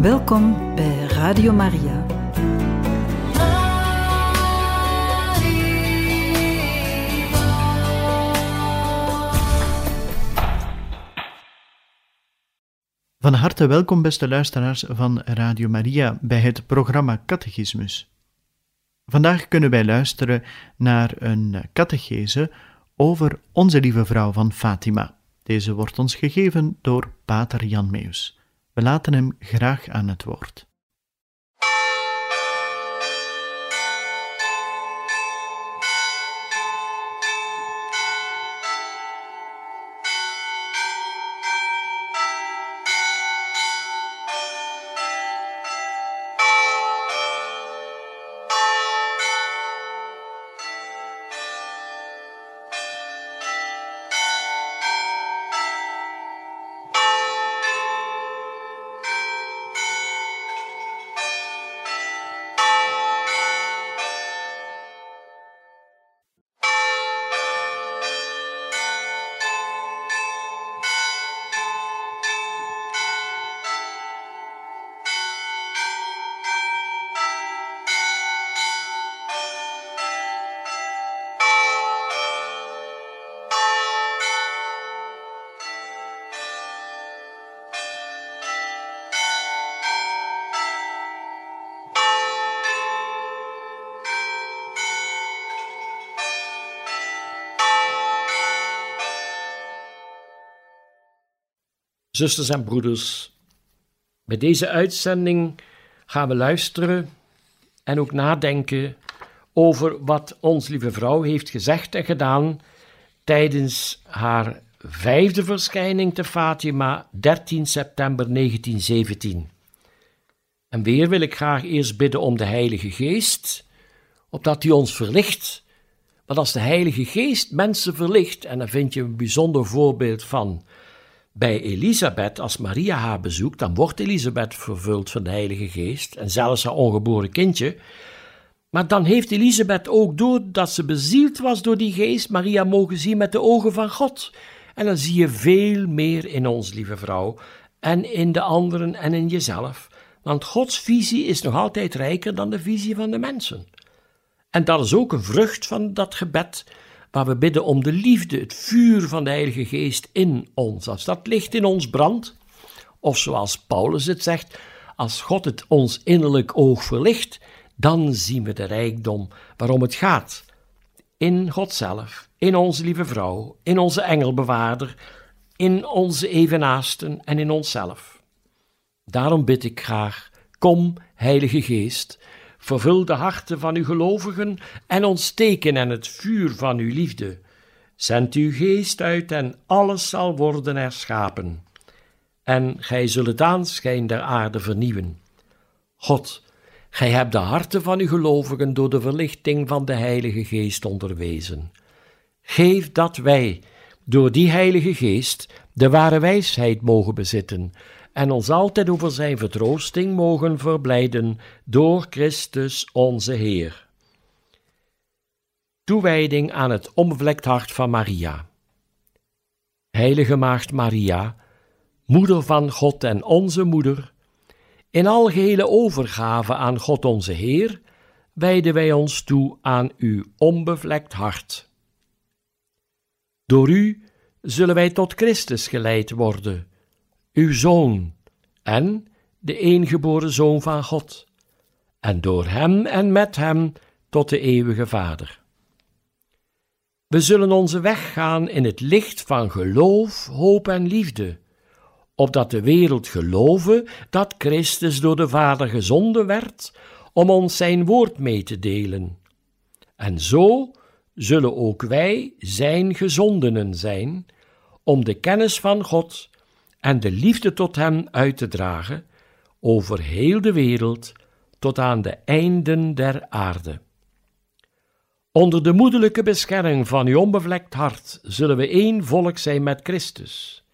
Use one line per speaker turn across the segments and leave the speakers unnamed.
Welkom bij Radio Maria.
Van harte welkom, beste luisteraars van Radio Maria, bij het programma Catechismus. Vandaag kunnen wij luisteren naar een catechese over Onze Lieve Vrouw van Fatima. Deze wordt ons gegeven door Pater Jan Meus. We laten hem graag aan het woord.
Zusters en broeders, bij deze uitzending gaan we luisteren en ook nadenken over wat ons lieve vrouw heeft gezegd en gedaan tijdens haar vijfde verschijning te Fatima, 13 september 1917. En weer wil ik graag eerst bidden om de Heilige Geest, opdat hij ons verlicht. Want als de Heilige Geest mensen verlicht, en daar vind je een bijzonder voorbeeld van bij Elisabeth, als Maria haar bezoekt, dan wordt Elisabeth vervuld van de Heilige Geest en zelfs haar ongeboren kindje. Maar dan heeft Elisabeth ook door dat ze bezield was door die geest, Maria mogen zien met de ogen van God. En dan zie je veel meer in ons, lieve vrouw, en in de anderen en in jezelf. Want Gods visie is nog altijd rijker dan de visie van de mensen. En dat is ook een vrucht van dat gebed waar we bidden om de liefde, het vuur van de Heilige Geest in ons. Als dat licht in ons brandt, of zoals Paulus het zegt, als God het ons innerlijk oog verlicht, dan zien we de rijkdom waarom het gaat. In God zelf, in onze lieve vrouw, in onze engelbewaarder, in onze evenaasten en in onszelf. Daarom bid ik graag, kom, Heilige Geest, Vervul de harten van uw gelovigen en ontsteken en het vuur van uw liefde. Zend uw geest uit en alles zal worden herschapen. En gij zult het aanschijn der aarde vernieuwen. God, gij hebt de harten van uw gelovigen door de verlichting van de Heilige Geest onderwezen. Geef dat wij, door die Heilige Geest, de ware wijsheid mogen bezitten en ons altijd over zijn vertroosting mogen verblijden door Christus onze Heer. Toewijding aan het onbevlekt hart van Maria. Heilige Maagd Maria, Moeder van God en onze Moeder, in algehele overgave aan God onze Heer, wijden wij ons toe aan uw onbevlekt hart. Door u zullen wij tot Christus geleid worden, uw Zoon, en de eengeboren Zoon van God, en door Hem en met Hem tot de eeuwige Vader. We zullen onze weg gaan in het licht van geloof, hoop en liefde, opdat de wereld geloven dat Christus door de Vader gezonden werd om ons zijn woord mee te delen. En zo zullen ook wij zijn gezondenen zijn, om de kennis van God en de liefde tot Hem uit te dragen over heel de wereld tot aan de einden der aarde. Onder de moederlijke bescherming van uw onbevlekt hart zullen we één volk zijn met Christus,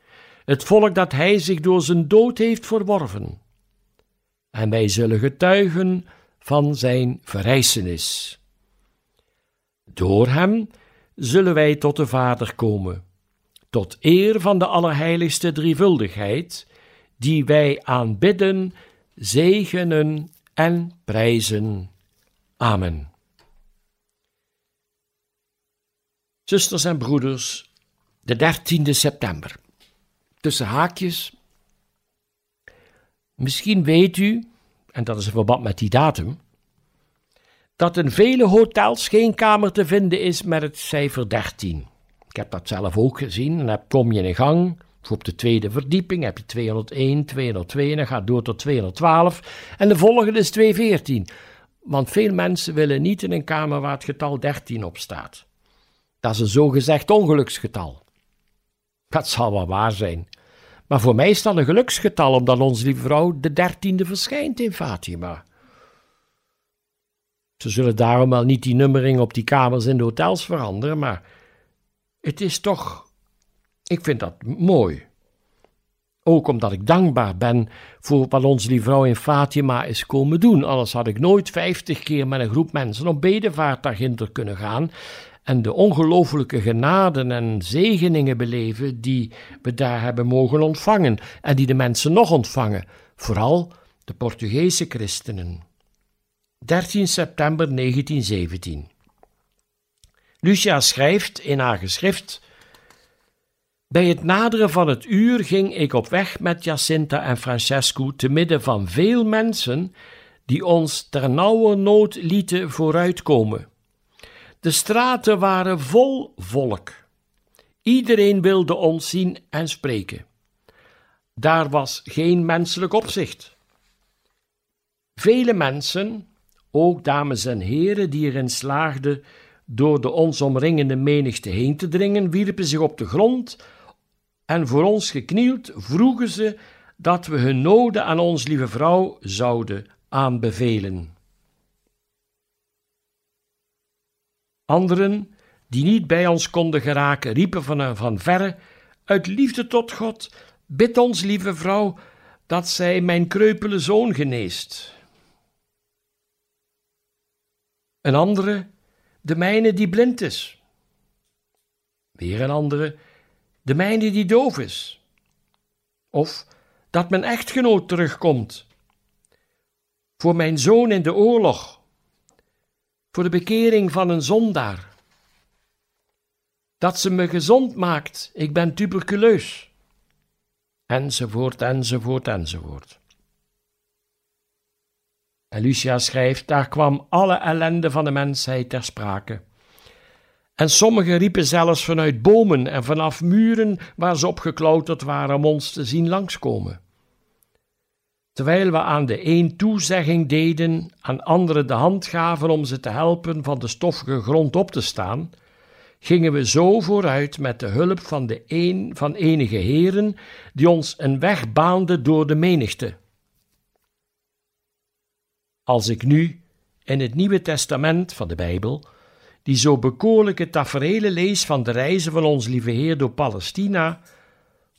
het volk dat Hij zich door zijn dood heeft verworven. En wij zullen getuigen van Zijn verrijzenis. Door Hem zullen wij tot de Vader komen tot eer van de Allerheiligste Drievuldigheid, die wij aanbidden zegenen en prijzen. Amen. Zusters en broeders, de 13e september. Tussen haakjes. Misschien weet u, en dat is in verband met die datum, dat in vele hotels geen kamer te vinden is met het cijfer 13. Ik heb dat zelf ook gezien. En dan kom je in gang, op de tweede verdieping heb je 201, 202 en dan gaat door tot 212. En de volgende is 214. Want veel mensen willen niet in een kamer waar het getal 13 op staat. Dat is een zogezegd ongeluksgetal. Dat zal wel waar zijn. Maar voor mij is dat een geluksgetal, omdat onze lieve vrouw de dertiende verschijnt in Fatima. Ze zullen daarom wel niet die nummering op die kamers in de hotels veranderen, maar het is toch. Ik vind dat mooi. Ook omdat ik dankbaar ben voor wat onze lieve vrouw in Fatima is komen doen. Anders had ik nooit vijftig keer met een groep mensen op bedevaart daarginter kunnen gaan en de ongelooflijke genaden en zegeningen beleven die we daar hebben mogen ontvangen en die de mensen nog ontvangen, vooral de Portugese christenen. 13 september 1917. Lucia schrijft in haar geschrift: Bij het naderen van het uur ging ik op weg met Jacinta en Francesco te midden van veel mensen die ons ter nood lieten vooruitkomen. De straten waren vol volk. Iedereen wilde ons zien en spreken. Daar was geen menselijk opzicht. Vele mensen, ook dames en heren die erin slaagden door de ons omringende menigte heen te dringen, wierpen zich op de grond en voor ons geknield vroegen ze dat we hun noden aan ons lieve vrouw zouden aanbevelen. Anderen, die niet bij ons konden geraken, riepen van, van verre: Uit liefde tot God, bid ons, lieve vrouw, dat zij mijn kreupele zoon geneest. Een andere, de mijne die blind is. Weer een andere, de mijne die doof is. Of dat mijn echtgenoot terugkomt. Voor mijn zoon in de oorlog voor de bekering van een zondaar. Dat ze me gezond maakt, ik ben tuberculeus. Enzovoort, enzovoort, enzovoort. Lucia schrijft: daar kwam alle ellende van de mensheid ter sprake. En sommigen riepen zelfs vanuit bomen en vanaf muren waar ze opgeklauterd waren om ons te zien langskomen. Terwijl we aan de een toezegging deden, aan anderen de hand gaven om ze te helpen van de stoffige grond op te staan, gingen we zo vooruit met de hulp van, de een, van enige heren die ons een weg baanden door de menigte. Als ik nu in het Nieuwe Testament van de Bijbel die zo bekoorlijke tafereelen lees van de reizen van ons lieve Heer door Palestina,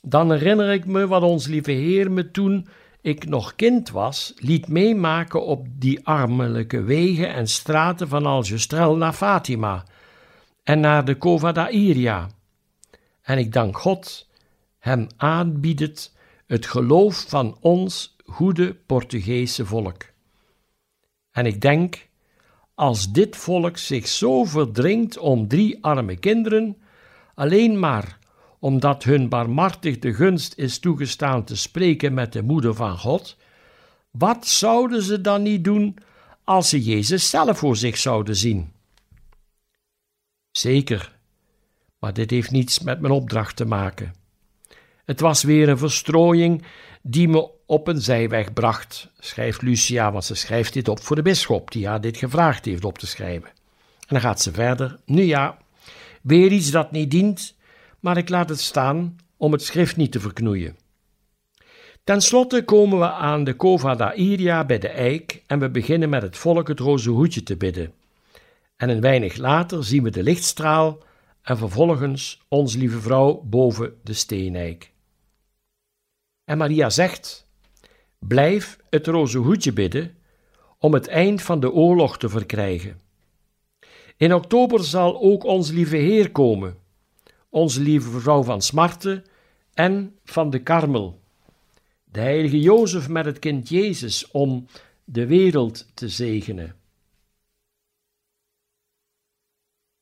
dan herinner ik me wat ons lieve Heer me toen ik nog kind was, liet meemaken op die armelijke wegen en straten van Algestrel naar Fatima en naar de Cova d'Airia. En ik dank God, hem aanbiedt het geloof van ons goede Portugese volk. En ik denk, als dit volk zich zo verdringt om drie arme kinderen, alleen maar omdat hun barmhartig de gunst is toegestaan te spreken met de moeder van God, wat zouden ze dan niet doen als ze Jezus zelf voor zich zouden zien? Zeker, maar dit heeft niets met mijn opdracht te maken. Het was weer een verstrooiing die me op een zijweg bracht, schrijft Lucia, want ze schrijft dit op voor de bisschop, die haar dit gevraagd heeft op te schrijven. En dan gaat ze verder. Nu ja, weer iets dat niet dient, maar ik laat het staan om het schrift niet te verknoeien. Ten slotte komen we aan de Cova d'Airia bij de eik en we beginnen met het volk het roze hoedje te bidden. En een weinig later zien we de lichtstraal en vervolgens ons lieve vrouw boven de steeneik. En Maria zegt: Blijf het roze hoedje bidden om het eind van de oorlog te verkrijgen. In oktober zal ook ons lieve Heer komen onze lieve vrouw van Smarte en van de Karmel, de heilige Jozef met het kind Jezus om de wereld te zegenen.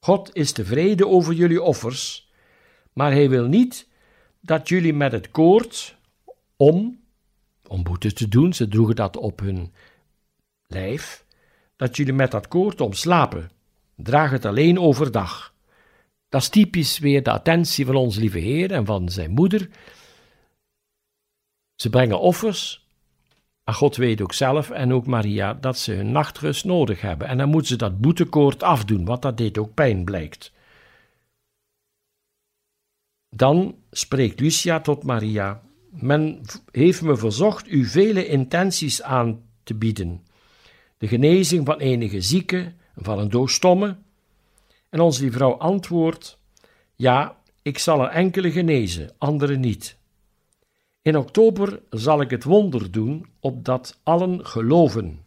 God is tevreden over jullie offers, maar hij wil niet dat jullie met het koord om, om boete te doen, ze droegen dat op hun lijf, dat jullie met dat koord om slapen. Draag het alleen overdag. Dat is typisch weer de attentie van onze lieve Heer en van zijn moeder. Ze brengen offers, maar God weet ook zelf en ook Maria dat ze hun nachtrust nodig hebben. En dan moeten ze dat boetekoord afdoen, want dat deed ook pijn, blijkt. Dan spreekt Lucia tot Maria: Men heeft me verzocht u vele intenties aan te bieden. De genezing van enige zieke, van een doofstomme. En onze lieve vrouw antwoordt: Ja, ik zal er enkele genezen, andere niet. In oktober zal ik het wonder doen, opdat allen geloven.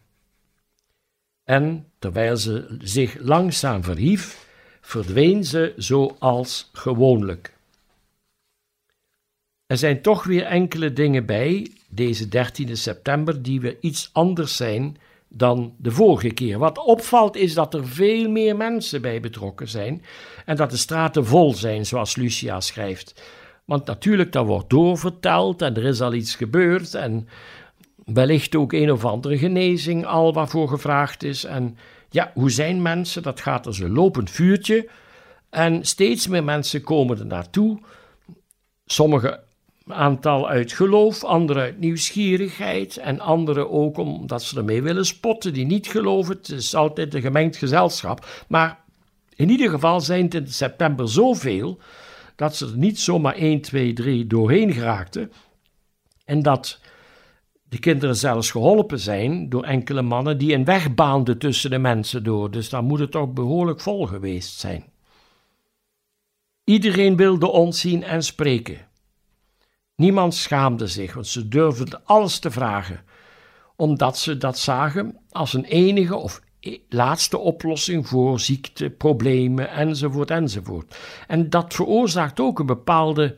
En terwijl ze zich langzaam verhief, verdween ze zoals gewoonlijk. Er zijn toch weer enkele dingen bij deze 13 september die weer iets anders zijn dan de vorige keer. Wat opvalt is dat er veel meer mensen bij betrokken zijn en dat de straten vol zijn, zoals Lucia schrijft. Want natuurlijk, dat wordt doorverteld en er is al iets gebeurd en wellicht ook een of andere genezing al waarvoor gevraagd is. En ja, hoe zijn mensen? Dat gaat als een lopend vuurtje. En steeds meer mensen komen er naartoe. Sommige aantal uit geloof, andere uit nieuwsgierigheid en andere ook omdat ze ermee willen spotten die niet geloven. Het is altijd een gemengd gezelschap. Maar in ieder geval zijn het in september zoveel dat ze er niet zomaar 1, 2, 3 doorheen geraakten. En dat de kinderen zelfs geholpen zijn door enkele mannen die een weg baanden tussen de mensen door. Dus dan moet het toch behoorlijk vol geweest zijn. Iedereen wilde ons zien en spreken. Niemand schaamde zich, want ze durfden alles te vragen, omdat ze dat zagen als een enige of e-, laatste oplossing voor ziekte, problemen enzovoort enzovoort. En dat veroorzaakt ook een bepaalde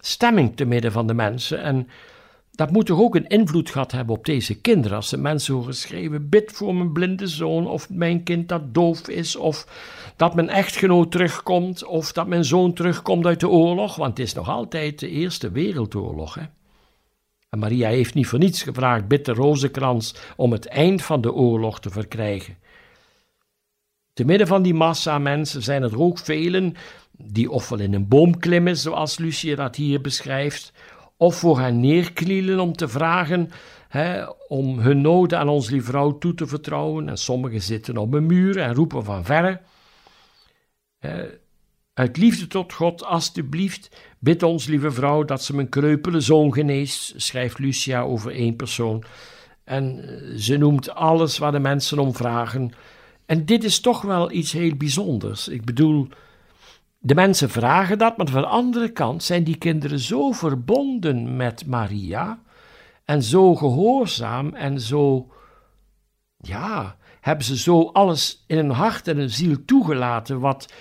stemming te midden van de mensen. En dat moet toch ook een invloed gehad hebben op deze kinderen. Als ze mensen horen schreeuwen: bid voor mijn blinde zoon, of mijn kind dat doof is, of dat mijn echtgenoot terugkomt, of dat mijn zoon terugkomt uit de oorlog. Want het is nog altijd de Eerste Wereldoorlog. Hè? En Maria heeft niet voor niets gevraagd: bid de rozenkrans om het eind van de oorlog te verkrijgen. Te midden van die massa mensen zijn er ook velen die ofwel in een boom klimmen, zoals Lucie dat hier beschrijft, of voor hen neerknielen om te vragen hè, om hun noden aan ons lieve vrouw toe te vertrouwen. En sommigen zitten op een muur en roepen van verre. uit liefde tot God, alstublieft, bid ons, lieve vrouw, dat ze mijn kreupele zoon geneest, schrijft Lucia over één persoon. En eh, ze noemt alles waar de mensen om vragen. En dit is toch wel iets heel bijzonders. Ik bedoel, de mensen vragen dat, maar van de andere kant zijn die kinderen zo verbonden met Maria en zo gehoorzaam en zo, ja, hebben ze zo alles in hun hart en hun ziel toegelaten wat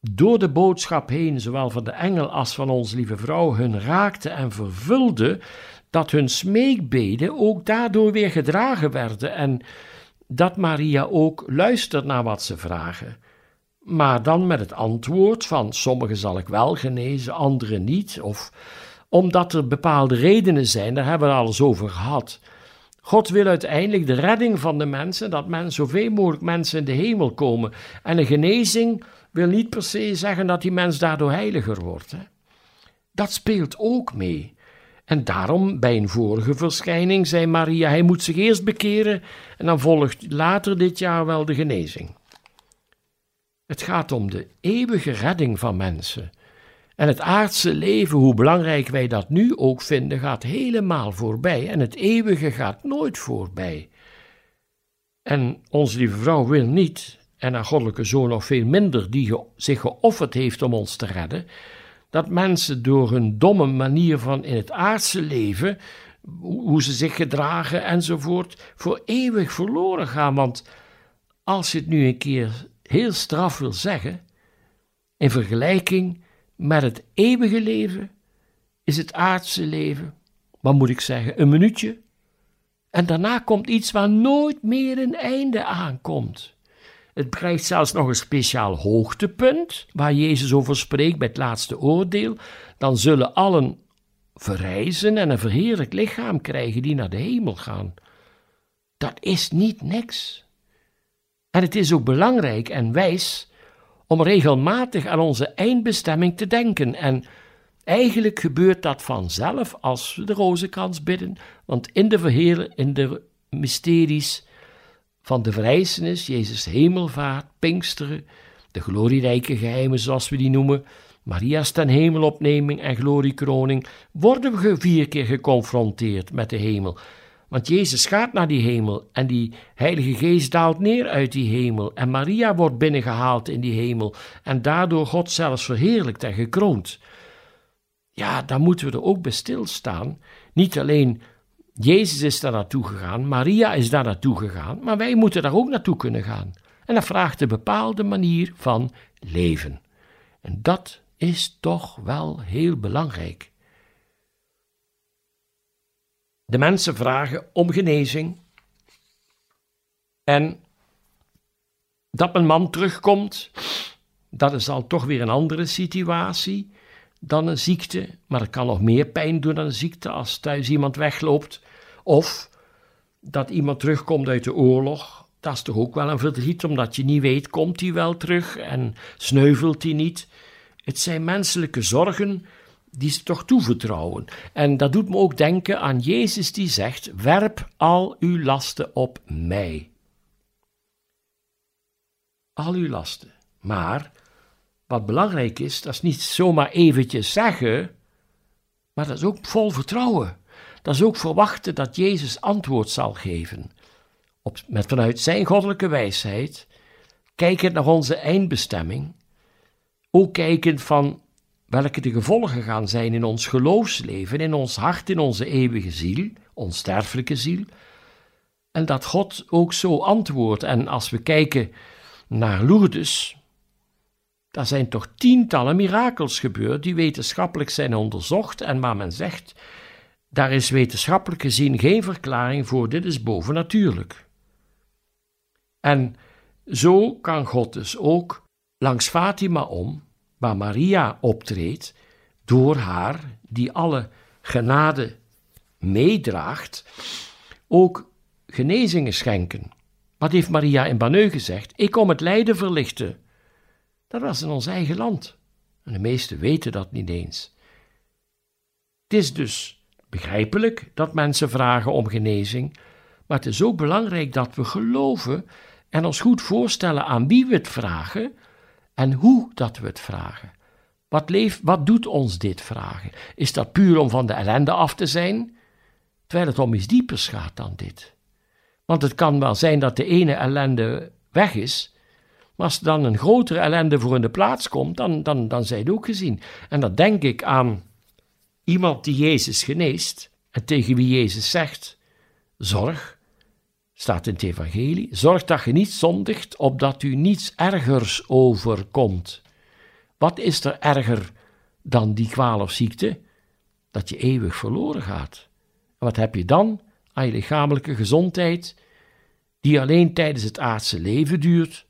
door de boodschap heen, zowel van de engel als van onze lieve vrouw, hun raakte en vervulde, dat hun smeekbeden ook daardoor weer gedragen werden en dat Maria ook luistert naar wat ze vragen maar dan met het antwoord van sommigen zal ik wel genezen, anderen niet, of omdat er bepaalde redenen zijn, daar hebben we het alles over gehad. God wil uiteindelijk de redding van de mensen, dat men zoveel mogelijk mensen in de hemel komen. En een genezing wil niet per se zeggen dat die mens daardoor heiliger wordt. Hè? Dat speelt ook mee. En daarom, bij een vorige verschijning, zei Maria: hij moet zich eerst bekeren en dan volgt later dit jaar wel de genezing. Het gaat om de eeuwige redding van mensen. En het aardse leven, hoe belangrijk wij dat nu ook vinden, gaat helemaal voorbij. En het eeuwige gaat nooit voorbij. En onze lieve vrouw wil niet, en haar goddelijke zoon nog veel minder, die zich geofferd heeft om ons te redden, dat mensen door hun domme manier van in het aardse leven, hoe ze zich gedragen enzovoort, voor eeuwig verloren gaan. Want als je het nu een keer heel straf wil zeggen, in vergelijking met het eeuwige leven is het aardse leven wat moet ik zeggen, een minuutje. En daarna komt iets waar nooit meer een einde aankomt. Het krijgt zelfs nog een speciaal hoogtepunt, waar Jezus over spreekt bij het laatste oordeel. Dan zullen allen verrijzen en een verheerlijk lichaam krijgen die naar de hemel gaan. Dat is niet niks. En het is ook belangrijk en wijs om regelmatig aan onze eindbestemming te denken. En eigenlijk gebeurt dat vanzelf als we de rozenkrans bidden, want in de verheren, in de mysteries van de verrijzenis, Jezus hemelvaart, Pinksteren, de glorierijke geheimen zoals we die noemen, Maria's ten hemelopneming en gloriekroning, worden we vier keer geconfronteerd met de hemel. Want Jezus gaat naar die hemel en die Heilige Geest daalt neer uit die hemel en Maria wordt binnengehaald in die hemel en daardoor God zelfs verheerlijkt en gekroond. Ja, daar moeten we er ook bij stilstaan. Niet alleen Jezus is daar naartoe gegaan, Maria is daar naartoe gegaan, maar wij moeten daar ook naartoe kunnen gaan. En dat vraagt een bepaalde manier van leven. En dat is toch wel heel belangrijk. De mensen vragen om genezing. En dat een man terugkomt, dat is al toch weer een andere situatie dan een ziekte. Maar het kan nog meer pijn doen dan een ziekte als thuis iemand wegloopt. Of dat iemand terugkomt uit de oorlog. Dat is toch ook wel een verdriet, omdat je niet weet, komt hij wel terug en sneuvelt hij niet. Het zijn menselijke zorgen die ze toch toevertrouwen. En dat doet me ook denken aan Jezus die zegt: Werp al uw lasten op mij. Al uw lasten. Maar wat belangrijk is, dat is niet zomaar eventjes zeggen, maar dat is ook vol vertrouwen. Dat is ook verwachten dat Jezus antwoord zal geven. Op, met vanuit zijn goddelijke wijsheid, kijkend naar onze eindbestemming, ook kijkend van welke de gevolgen gaan zijn in ons geloofsleven, in ons hart, in onze eeuwige ziel, onsterfelijke ziel. En dat God ook zo antwoordt. En als we kijken naar Lourdes, daar zijn toch tientallen mirakels gebeurd die wetenschappelijk zijn onderzocht en waar men zegt, daar is wetenschappelijk gezien geen verklaring voor, dit is bovennatuurlijk. En zo kan God dus ook langs Fatima om waar Maria optreedt, door haar, die alle genade meedraagt, ook genezingen schenken. Wat heeft Maria in Banneu gezegd? Ik kom het lijden verlichten. Dat was in ons eigen land. En de meesten weten dat niet eens. Het is dus begrijpelijk dat mensen vragen om genezing, maar het is ook belangrijk dat we geloven en ons goed voorstellen aan wie we het vragen, en hoe dat we het vragen. Wat, wat doet ons dit vragen? Is dat puur om van de ellende af te zijn? Terwijl het om iets diepers gaat dan dit. Want het kan wel zijn dat de ene ellende weg is, maar als er dan een grotere ellende voor in de plaats komt, dan, dan, dan zijn het ook gezien. En dan denk ik aan iemand die Jezus geneest en tegen wie Jezus zegt: Zorg, staat in het Evangelie. Zorg dat je niet zondigt, opdat u niets ergers overkomt. Wat is er erger dan die kwaal of ziekte? Dat je eeuwig verloren gaat. En wat heb je dan aan je lichamelijke gezondheid, die alleen tijdens het aardse leven duurt,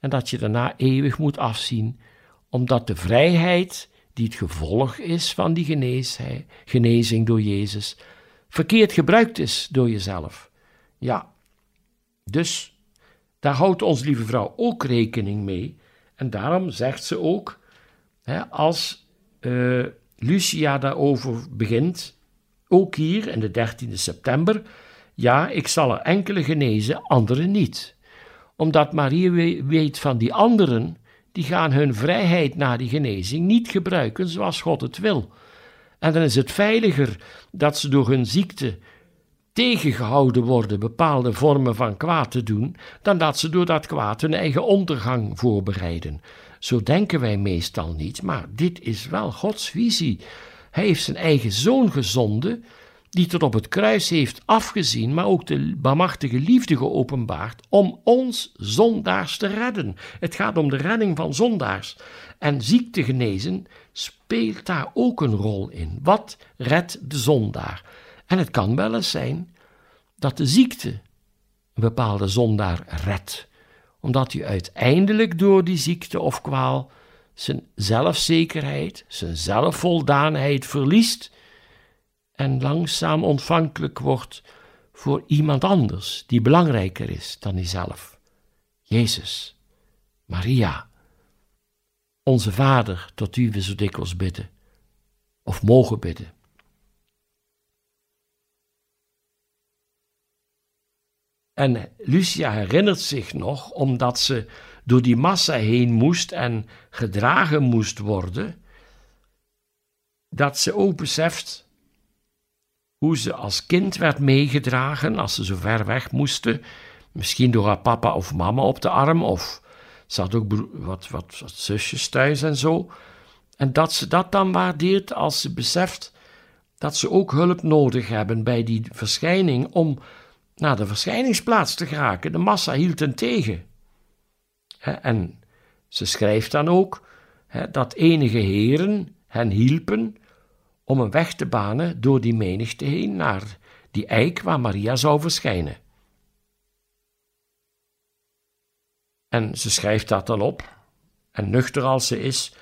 en dat je daarna eeuwig moet afzien, omdat de vrijheid, die het gevolg is van die genezing door Jezus, verkeerd gebruikt is door jezelf. Ja, dus daar houdt ons lieve vrouw ook rekening mee. En daarom zegt ze ook, hè, als uh, Lucia daarover begint, ook hier in de 13e september, ja, ik zal er enkele genezen, anderen niet. Omdat Marie weet van die anderen, die gaan hun vrijheid na die genezing niet gebruiken zoals God het wil. En dan is het veiliger dat ze door hun ziekte tegengehouden worden bepaalde vormen van kwaad te doen, dan dat ze door dat kwaad hun eigen ondergang voorbereiden. Zo denken wij meestal niet, maar dit is wel Gods visie. Hij heeft zijn eigen zoon gezonden, die tot op het kruis heeft afgezien, maar ook de barmachtige liefde geopenbaard om ons zondaars te redden. Het gaat om de redding van zondaars. En ziekte genezen, speelt daar ook een rol in. Wat redt de zondaar? En het kan wel eens zijn dat de ziekte een bepaalde zondaar redt, omdat hij uiteindelijk door die ziekte of kwaal zijn zelfzekerheid, zijn zelfvoldaanheid verliest en langzaam ontvankelijk wordt voor iemand anders die belangrijker is dan hijzelf. Jezus, Maria, onze Vader, tot wie we zo dikwijls bidden, of mogen bidden. En Lucia herinnert zich nog, omdat ze door die massa heen moest en gedragen moest worden, dat ze ook beseft hoe ze als kind werd meegedragen als ze zo ver weg moesten, misschien door haar papa of mama op de arm, of ze had ook wat, wat, wat zusjes thuis en zo. En dat ze dat dan waardeert als ze beseft dat ze ook hulp nodig hebben bij die verschijning om naar de verschijningsplaats te geraken. De massa hield hen tegen. En ze schrijft dan ook dat enige heren hen hielpen om een weg te banen door die menigte heen naar die eik waar Maria zou verschijnen. En ze schrijft dat dan op. En nuchter als ze is,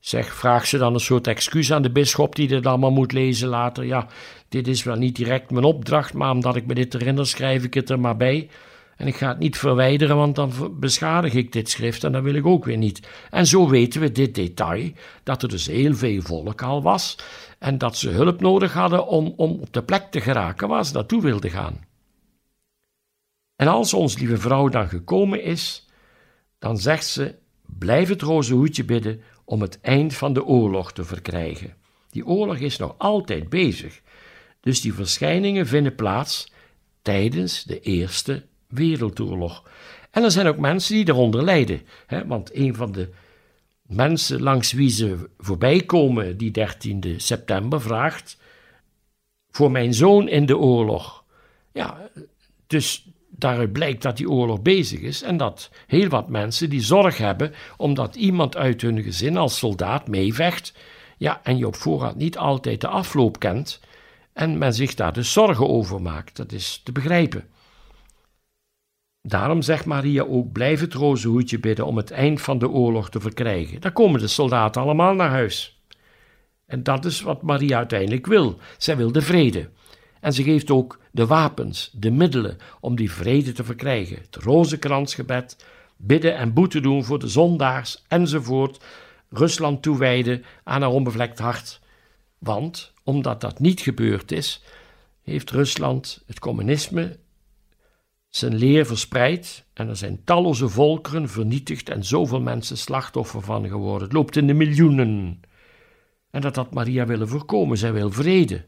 zeg, vraagt ze dan een soort excuus aan de bisschop die dit allemaal moet lezen later. Ja, dit is wel niet direct mijn opdracht, maar omdat ik me dit herinner, schrijf ik het er maar bij. En ik ga het niet verwijderen, want dan beschadig ik dit schrift en dat wil ik ook weer niet. En zo weten we dit detail, dat er dus heel veel volk al was en dat ze hulp nodig hadden om, om op de plek te geraken waar ze naartoe wilden gaan. En als ons lieve vrouw dan gekomen is, dan zegt ze: blijf het roze hoedje bidden om het eind van de oorlog te verkrijgen. Die oorlog is nog altijd bezig, dus die verschijningen vinden plaats tijdens de Eerste Wereldoorlog. En er zijn ook mensen die eronder lijden, hè, want een van de mensen langs wie ze voorbij komen die 13 september vraagt: Voor mijn zoon in de oorlog. Ja, dus daaruit blijkt dat die oorlog bezig is en dat heel wat mensen die zorg hebben omdat iemand uit hun gezin als soldaat meevecht. Ja, en je op voorhand niet altijd de afloop kent en men zich daar dus zorgen over maakt. Dat is te begrijpen. Daarom zegt Maria ook: blijf het rozenhoedje bidden om het eind van de oorlog te verkrijgen. Dan komen de soldaten allemaal naar huis. En dat is wat Maria uiteindelijk wil. Zij wil de vrede. En ze geeft ook de wapens, de middelen om die vrede te verkrijgen. Het rozenkransgebed, bidden en boete doen voor de zondaars enzovoort. Rusland toewijden aan haar onbevlekt hart. Want, omdat dat niet gebeurd is, heeft Rusland het communisme zijn leer verspreid en er zijn talloze volkeren vernietigd en zoveel mensen slachtoffer van geworden. Het loopt in de miljoenen. En dat had Maria willen voorkomen, zij wil vrede.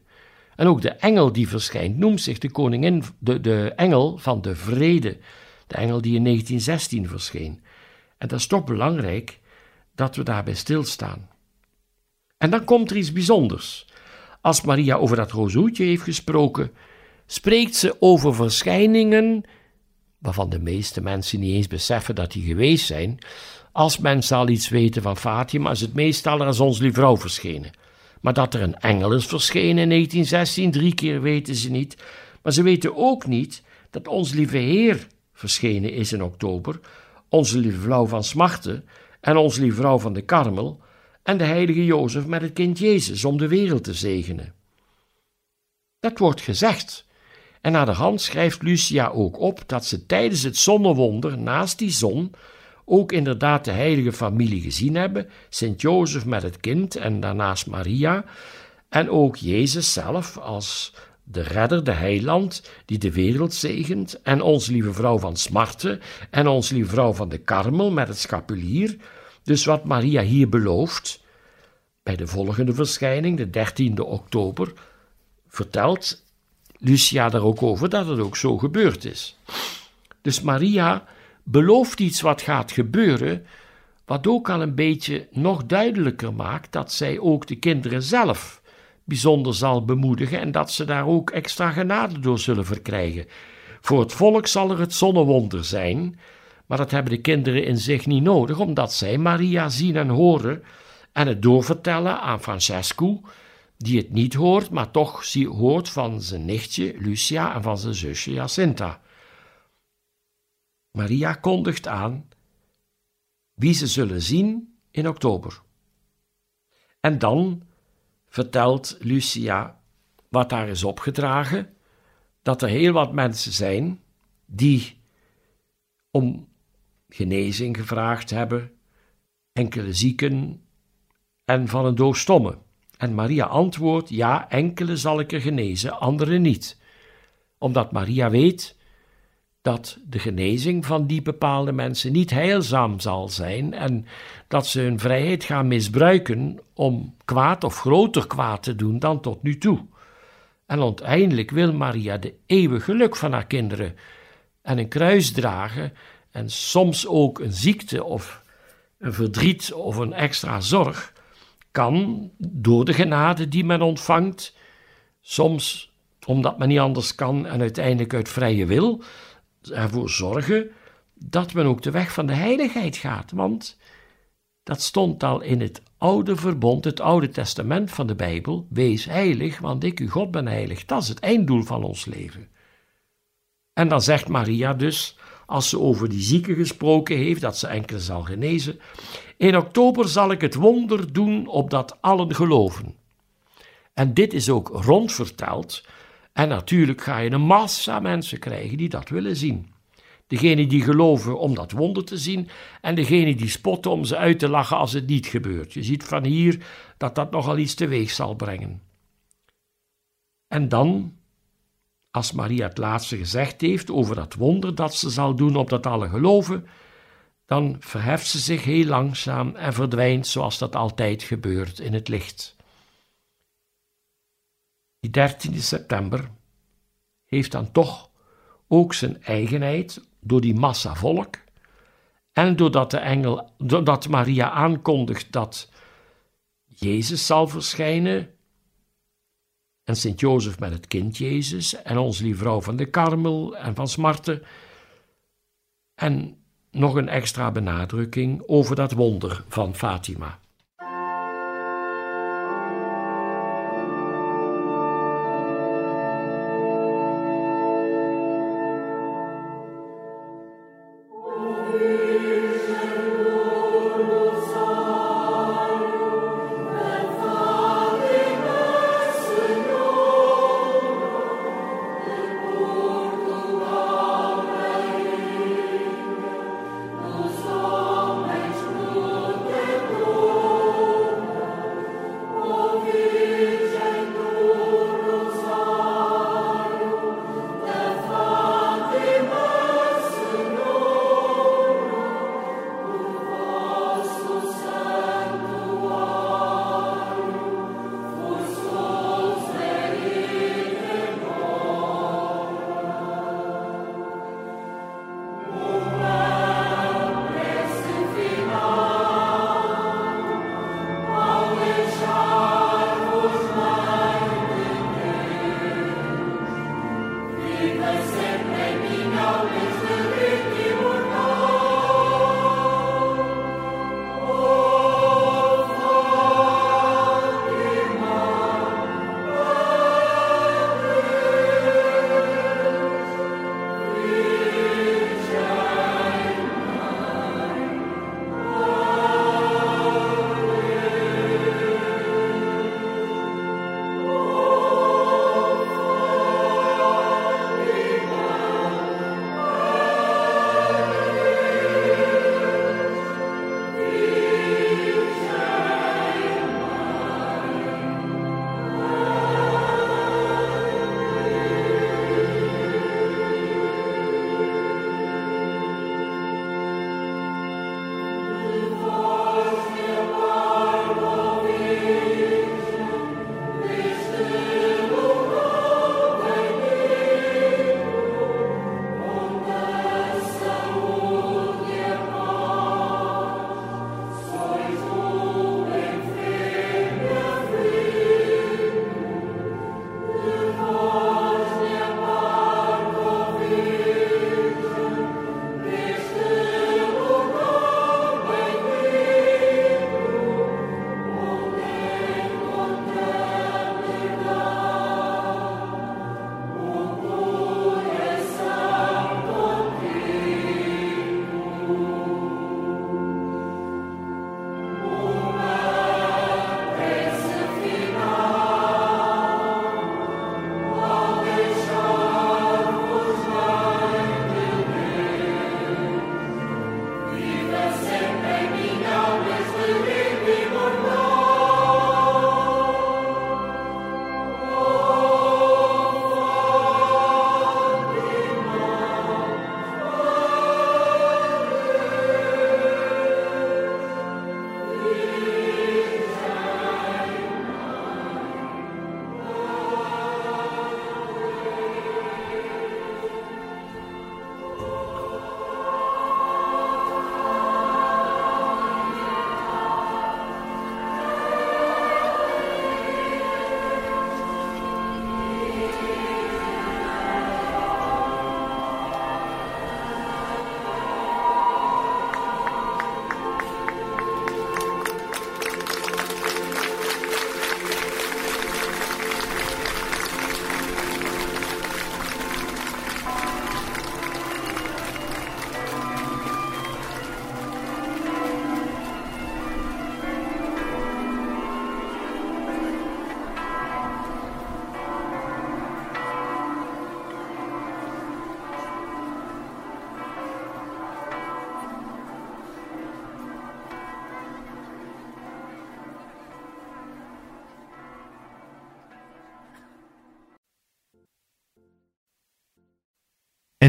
En ook de engel die verschijnt noemt zich de koningin, de, de engel van de vrede. De engel die in 1916 verscheen. En dat is toch belangrijk dat we daarbij stilstaan. En dan komt er iets bijzonders. Als Maria over dat rozoetje heeft gesproken, spreekt ze over verschijningen waarvan de meeste mensen niet eens beseffen dat die geweest zijn. Als mensen al iets weten van Fatima, is het meestal als ons lieve vrouw verschenen. Maar dat er een engel is verschenen in 1916, drie keer weten ze niet. Maar ze weten ook niet dat ons lieve Heer verschenen is in oktober, onze lieve vrouw van Smarten en onze lieve vrouw van de Karmel en de heilige Jozef met het kind Jezus om de wereld te zegenen. Dat wordt gezegd. En naar de hand schrijft Lucia ook op dat ze tijdens het zonnewonder naast die zon ook inderdaad de heilige familie gezien hebben, Sint Jozef met het kind en daarnaast Maria, en ook Jezus zelf als de redder, de heiland, die de wereld zegent, en onze lieve vrouw van Smarte, en onze lieve vrouw van de Karmel met het scapulier. Dus wat Maria hier belooft, bij de volgende verschijning, de 13e oktober, vertelt Lucia daar ook over dat het ook zo gebeurd is. Dus Maria belooft iets wat gaat gebeuren, wat ook al een beetje nog duidelijker maakt dat zij ook de kinderen zelf bijzonder zal bemoedigen en dat ze daar ook extra genade door zullen verkrijgen. Voor het volk zal er het zonnewonder zijn, maar dat hebben de kinderen in zich niet nodig, omdat zij Maria zien en horen en het doorvertellen aan Francesco, die het niet hoort, maar toch hoort van zijn nichtje Lucia en van zijn zusje Jacinta. Maria kondigt aan wie ze zullen zien in oktober. En dan vertelt Lucia wat daar is opgedragen, dat er heel wat mensen zijn die om genezing gevraagd hebben, enkele zieken en van een doofstomme. En Maria antwoordt: Ja, enkele zal ik er genezen, andere niet. Omdat Maria weet dat de genezing van die bepaalde mensen niet heilzaam zal zijn en dat ze hun vrijheid gaan misbruiken om kwaad of groter kwaad te doen dan tot nu toe. En uiteindelijk wil Maria de eeuwig geluk van haar kinderen en een kruis dragen en soms ook een ziekte of een verdriet of een extra zorg kan door de genade die men ontvangt, soms omdat men niet anders kan en uiteindelijk uit vrije wil, ervoor zorgen dat men ook de weg van de heiligheid gaat. Want dat stond al in het oude verbond, het oude testament van de Bijbel. Wees heilig, want ik, uw God, ben heilig. Dat is het einddoel van ons leven. En dan zegt Maria dus, als ze over die zieken gesproken heeft, dat ze enkele zal genezen. In oktober zal ik het wonder doen opdat allen geloven. En dit is ook rondverteld. En natuurlijk ga je een massa mensen krijgen die dat willen zien. Degene die geloven om dat wonder te zien en degene die spotten om ze uit te lachen als het niet gebeurt. Je ziet van hier dat dat nogal iets teweeg zal brengen. En dan als Maria het laatste gezegd heeft over dat wonder dat ze zal doen opdat alle geloven, dan verheft ze zich heel langzaam en verdwijnt zoals dat altijd gebeurt in het licht. Die 13 september heeft dan toch ook zijn eigenheid door die massa volk en doordat, de engel, doordat Maria aankondigt dat Jezus zal verschijnen en Sint-Jozef met het kind Jezus en onze lieve vrouw van de Karmel en van Smarte. En nog een extra benadrukking over dat wonder van Fatima.